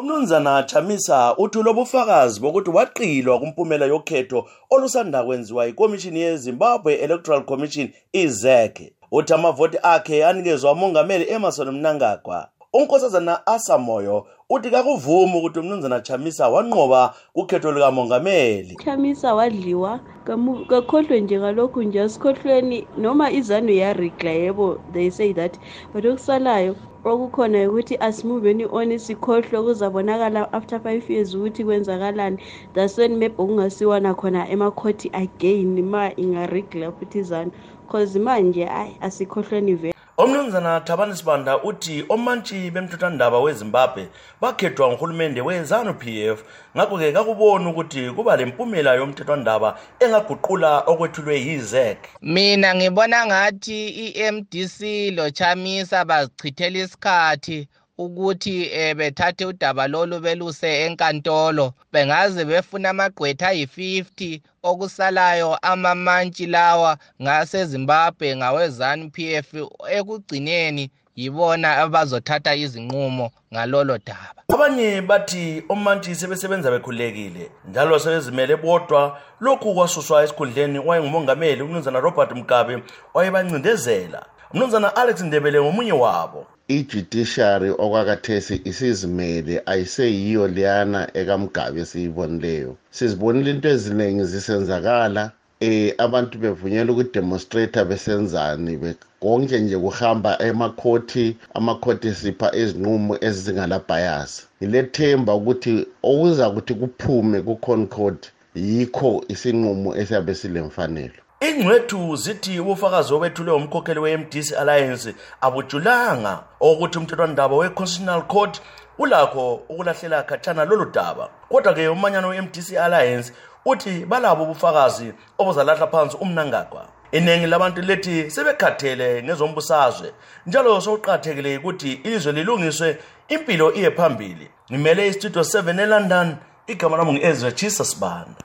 umnumzana chamisa uthi lobufakazi bokuthi waqilwa kumpumela yokhetho olusanda kwenziwa yikomishini yezimbabwe electoral commission izek uthi amavoti akhe anikezwa umongameli emerson mnangagwa unkosazana asamoyo uthi kakuvumi ukuthi umnumzana chamisa wanqoba kukhetho likamongameli. Chamisa wadliwa kamu- kakhohlwe nje ngalokhu nje asikhohlweni noma izanu yarigla yebo they say that. But okusalayo okukhona ukuthi asimuveni on sikhohlwe kuzabonakala after five years ukuthi kwenzakalani. That's when maybe okungasiwana khona emakhoti again ma ingarigla futhi izanu. Cause manje ayi asikhohlweni vele. Umnumzana thabani sibanda uthi omantshi bemthethwandaba wezimbabwe bakhethwa nguhulumende we-zanu p f. Ngakho-ke kakuboni ukuthi kuba lempumela yomthethwandaba engaguqula okwethulwe yizek mina ngibona ngathi i-MDC loChamisa bazichithela isikhathi ukuthi eh, bethathe udaba lolu beluse enkantolo. Bengaze befuna amagqwetha ayi-50 okusalayo amamantshi lawa ngasezimbabwe ngawezanu p f. Ekugcineni yibona abazothatha izinqumo ngalolo daba. Abanye bathi omantshi sebesebenza bekhululekile njalo sebezimele bodwa. Lokhu kwasuswa esikhundleni wayengumongameli umnumzana robert mugabe wayebancindezela umnumzana alex ndebele ngomunye wabo. I-judiciary okwakathesi isizimele ayiseyiyo leyana ekamugabe esiyibonileyo. Sizibonile into eziningi zisenzakala eh abantu bevunyelwa ukudemonstrata besenzani be- konke nje kuhamba emakhoti amakhoti sipha izinqumo ezingalabhayasi ngilethemba ukuthi okuza ukuthi kuphume ku-concord yikho isinqumo esiyabe silemfanelo ingcwethu zithi ubufakazi obethulwe umkhokheli we-mdc alliance abujulanga okuthi umthethwandaba we-constitutional court ulakho ukulahlela khatshana lolu daba. Kodwa-ke umanyano we-mdc alliance uthi balabo ubufakazi obuzalahla phansi umnangagwa. Iningi labantu lethi sebekhathele ngezombusazwe njalo sokuqakathekile ukuthi ilizwe lilungiswe impilo iye phambili. Ngimele istudio 7 elondon igama lami ngu-ezra chisa sibanda